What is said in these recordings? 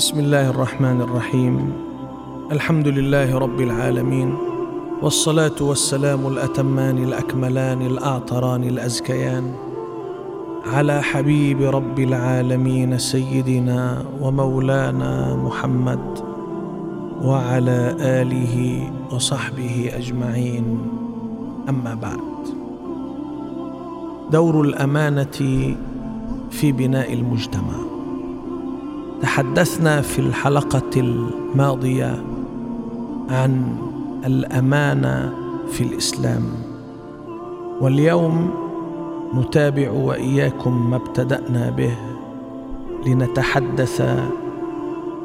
بسم الله الرحمن الرحيم. الحمد لله رب العالمين والصلاة والسلام الأتمان الأكملان الأعطران الأزكيان على حبيب رب العالمين سيدنا ومولانا محمد وعلى آله وصحبه أجمعين. أما بعد دور الأمانة في بناء المجتمع. تحدثنا في الحلقة الماضية عن الأمانة في الإسلام. واليوم نتابع وإياكم ما ابتدأنا به لنتحدث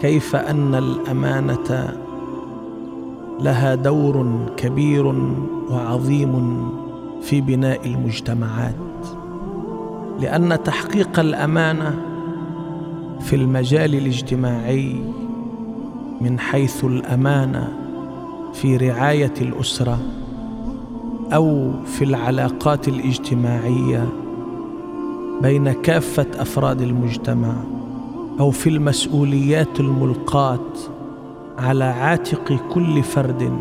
كيف أن الأمانة لها دور كبير وعظيم في بناء المجتمعات. لأن تحقيق الأمانة في المجال الاجتماعي من حيث الامانه في رعاية الأسرة أو في العلاقات الاجتماعية بين كافة أفراد المجتمع أو في المسؤوليات الملقاة على عاتق كل فرد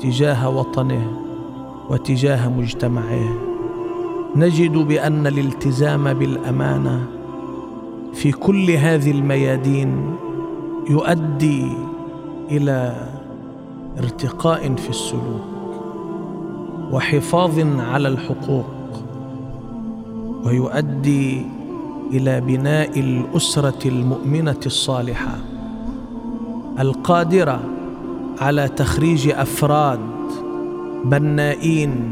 تجاه وطنه وتجاه مجتمعه. نجد بأن الالتزام بالأمانة في كل هذه الميادين يؤدي إلى ارتقاء في السلوك وحفاظ على الحقوق ويؤدي إلى بناء الأسرة المؤمنة الصالحة القادرة على تخريج أفراد بنائين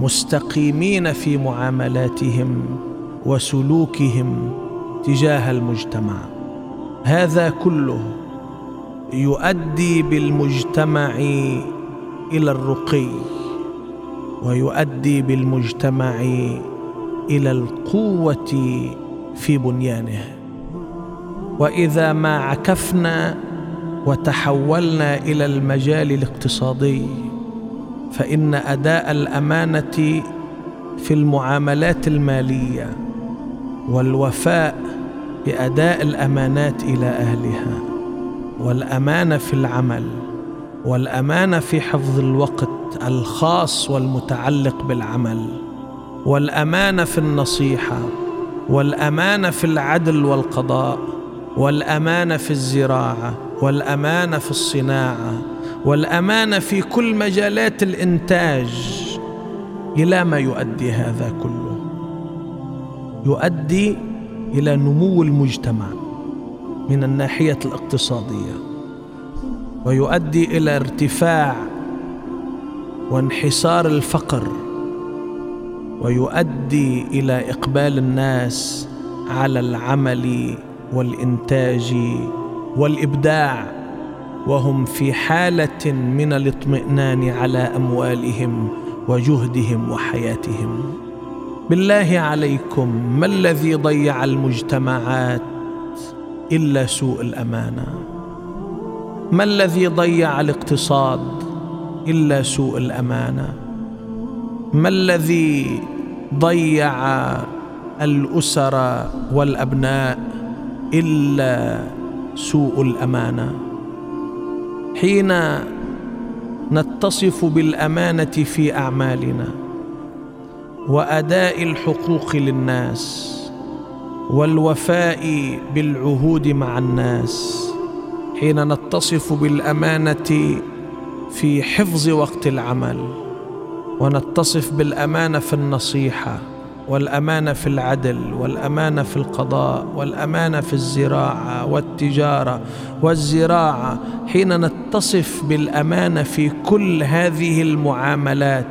مستقيمين في معاملاتهم وسلوكهم تجاه المجتمع. هذا كله يؤدي بالمجتمع إلى الرقي ويؤدي بالمجتمع إلى القوة في بنيانه. وإذا ما عكفنا وتحولنا إلى المجال الاقتصادي فإن أداء الأمانة في المعاملات المالية والوفاء بأداء الأمانات إلى أهلها والامانه في العمل والامانه في حفظ الوقت الخاص والمتعلق بالعمل والامانه في النصيحة والامانه في العدل والقضاء والامانه في الزراعة والامانه في الصناعة والامانه في كل مجالات الإنتاج إلى ما يؤدي هذا كله. يؤدي إلى نمو المجتمع من الناحية الاقتصادية ويؤدي إلى ارتفاع وانحسار الفقر ويؤدي إلى إقبال الناس على العمل والإنتاج والإبداع وهم في حالة من الاطمئنان على أموالهم وجهدهم وحياتهم. بالله عليكم ما الذي ضيع المجتمعات إلا سوء الأمانة؟ ما الذي ضيع الاقتصاد إلا سوء الأمانة؟ ما الذي ضيع الأسر والأبناء إلا سوء الأمانة؟ حين نتصف بالأمانة في أعمالنا وأداء الحقوق للناس والوفاء بالعهود مع الناس حين نتصف بالأمانة في حفظ وقت العمل ونتصف بالأمانة في النصيحة والأمانة في العدل والأمانة في القضاء والأمانة في الزراعة والتجارة والزراعة حين نتصف بالأمانة في كل هذه المعاملات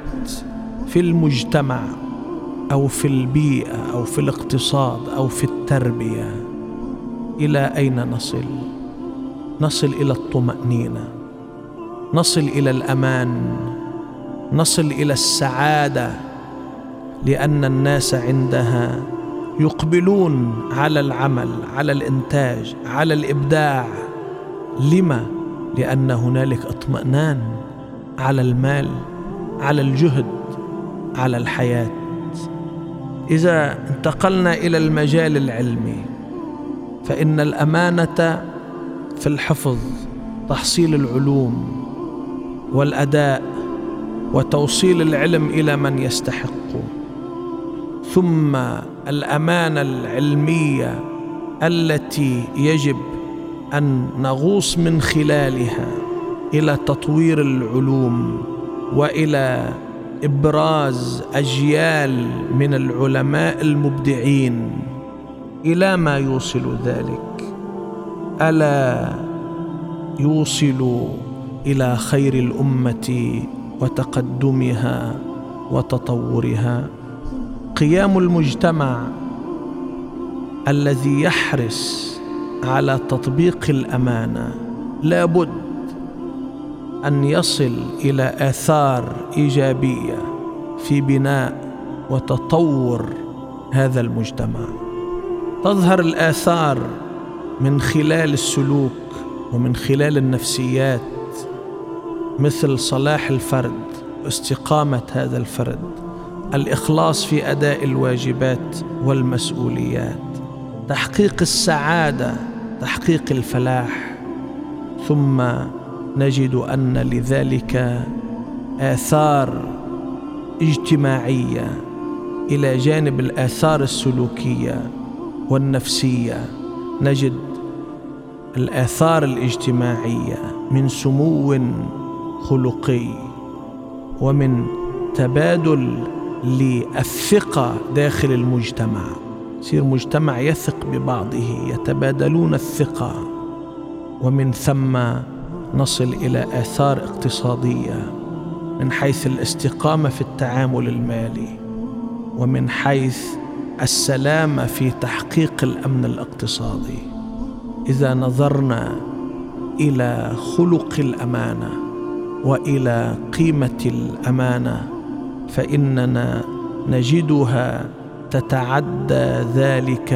في المجتمع أو في البيئة أو في الاقتصاد أو في التربية إلى أين نصل؟ نصل إلى الطمأنينة نصل إلى الأمان نصل إلى السعادة لأن الناس عندها يقبلون على العمل على الإنتاج على الإبداع. لما؟ لأن هنالك اطمئنان على المال على الجهد. على الحياة. إذا انتقلنا إلى المجال العلمي فإن الأمانة في الحفظ تحصيل العلوم والأداء وتوصيل العلم إلى من يستحق. ثم الأمانة العلمية التي يجب أن نغوص من خلالها إلى تطوير العلوم وإلى إبراز أجيال من العلماء المبدعين إلى ما يوصل ذلك. ألا يوصل إلى خير الأمة وتقدمها وتطورها. قيام المجتمع الذي يحرص على تطبيق الأمانة لابد أن يصل إلى آثار إيجابية في بناء وتطور هذا المجتمع. تظهر الآثار من خلال السلوك ومن خلال النفسيات مثل صلاح الفرد واستقامه هذا الفرد الإخلاص في أداء الواجبات والمسؤوليات تحقيق السعادة تحقيق الفلاح ثم نجد أن لذلك آثار اجتماعية إلى جانب الآثار السلوكية والنفسية نجد الآثار الاجتماعية من سمو خلقي ومن تبادل للثقة داخل المجتمع. يصير مجتمع يثق ببعضه يتبادلون الثقة. ومن ثم نصل إلى آثار اقتصادية من حيث الاستقامة في التعامل المالي ومن حيث السلامه في تحقيق الأمن الاقتصادي. إذا نظرنا إلى خلق الأمانة وإلى قيمة الأمانة فإننا نجدها تتعدى ذلك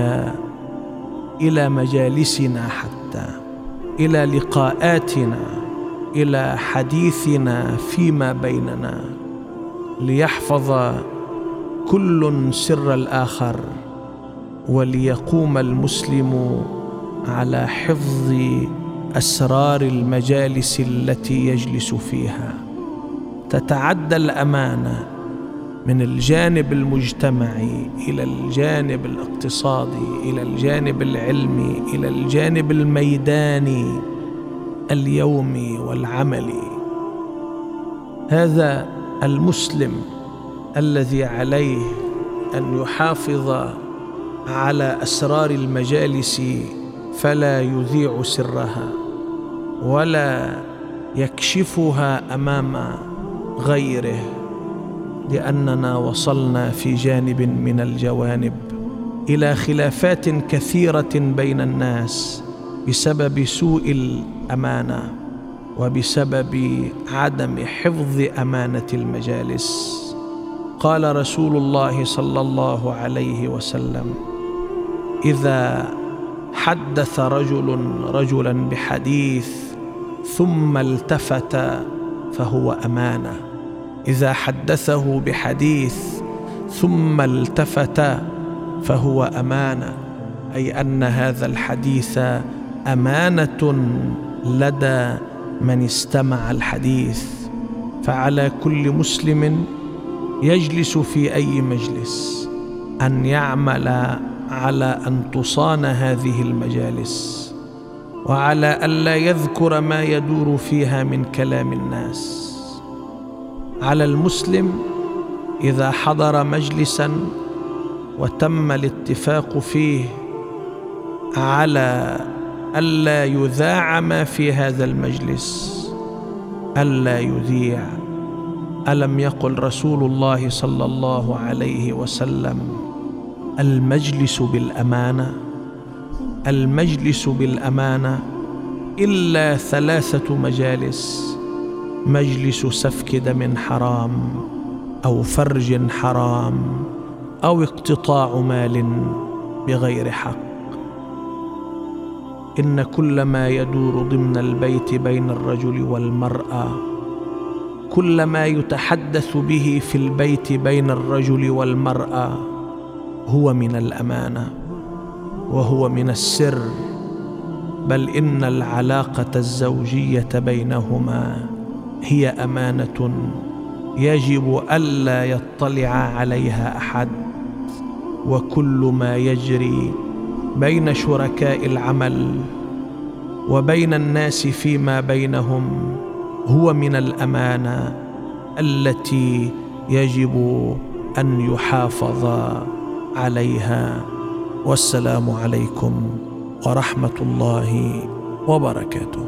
إلى مجالسنا حتى. إلى لقاءاتنا إلى حديثنا فيما بيننا ليحفظ كل سر الآخر وليقوم المسلم على حفظ أسرار المجالس التي يجلس فيها. تتعدى الأمانة. من الجانب المجتمعي إلى الجانب الاقتصادي إلى الجانب العلمي إلى الجانب الميداني اليومي والعملي. هذا المسلم الذي عليه أن يحافظ على أسرار المجالس فلا يذيع سرها ولا يكشفها أمام غيره. لأننا وصلنا في جانب من الجوانب إلى خلافات كثيرة بين الناس بسبب سوء الأمانة وبسبب عدم حفظ أمانة المجالس. قال رسول الله صلى الله عليه وسلم إذا حدث رجل رجلا بحديث ثم التفت فهو أمانة. إذا حدثه بحديث ثم التفت فهو امانه أي أن هذا الحديث أمانة لدى من استمع الحديث. فعلى كل مسلم يجلس في أي مجلس أن يعمل على أن تصان هذه المجالس وعلى الا يذكر ما يدور فيها من كلام الناس. على المسلم إذا حضر مجلسا وتم الاتفاق فيه على ألا يذاع ما في هذا المجلس ألا يذيع. ألم يقل رسول الله صلى الله عليه وسلم المجلس بالأمانة المجلس بالأمانة إلا ثلاثة مجالس. مجلس سفك دم حرام أو فرج حرام أو اقتطاع مال بغير حق. إن كل ما يدور ضمن البيت بين الرجل والمرأة كل ما يتحدث به في البيت بين الرجل والمرأة هو من الأمانة وهو من السر بل إن العلاقة الزوجية بينهما هي أمانة. يجب ألا يطلع عليها أحد. وكل ما يجري بين شركاء العمل وبين الناس فيما بينهم هو من الأمانة التي يجب أن يحافظ عليها. والسلام عليكم ورحمة الله وبركاته.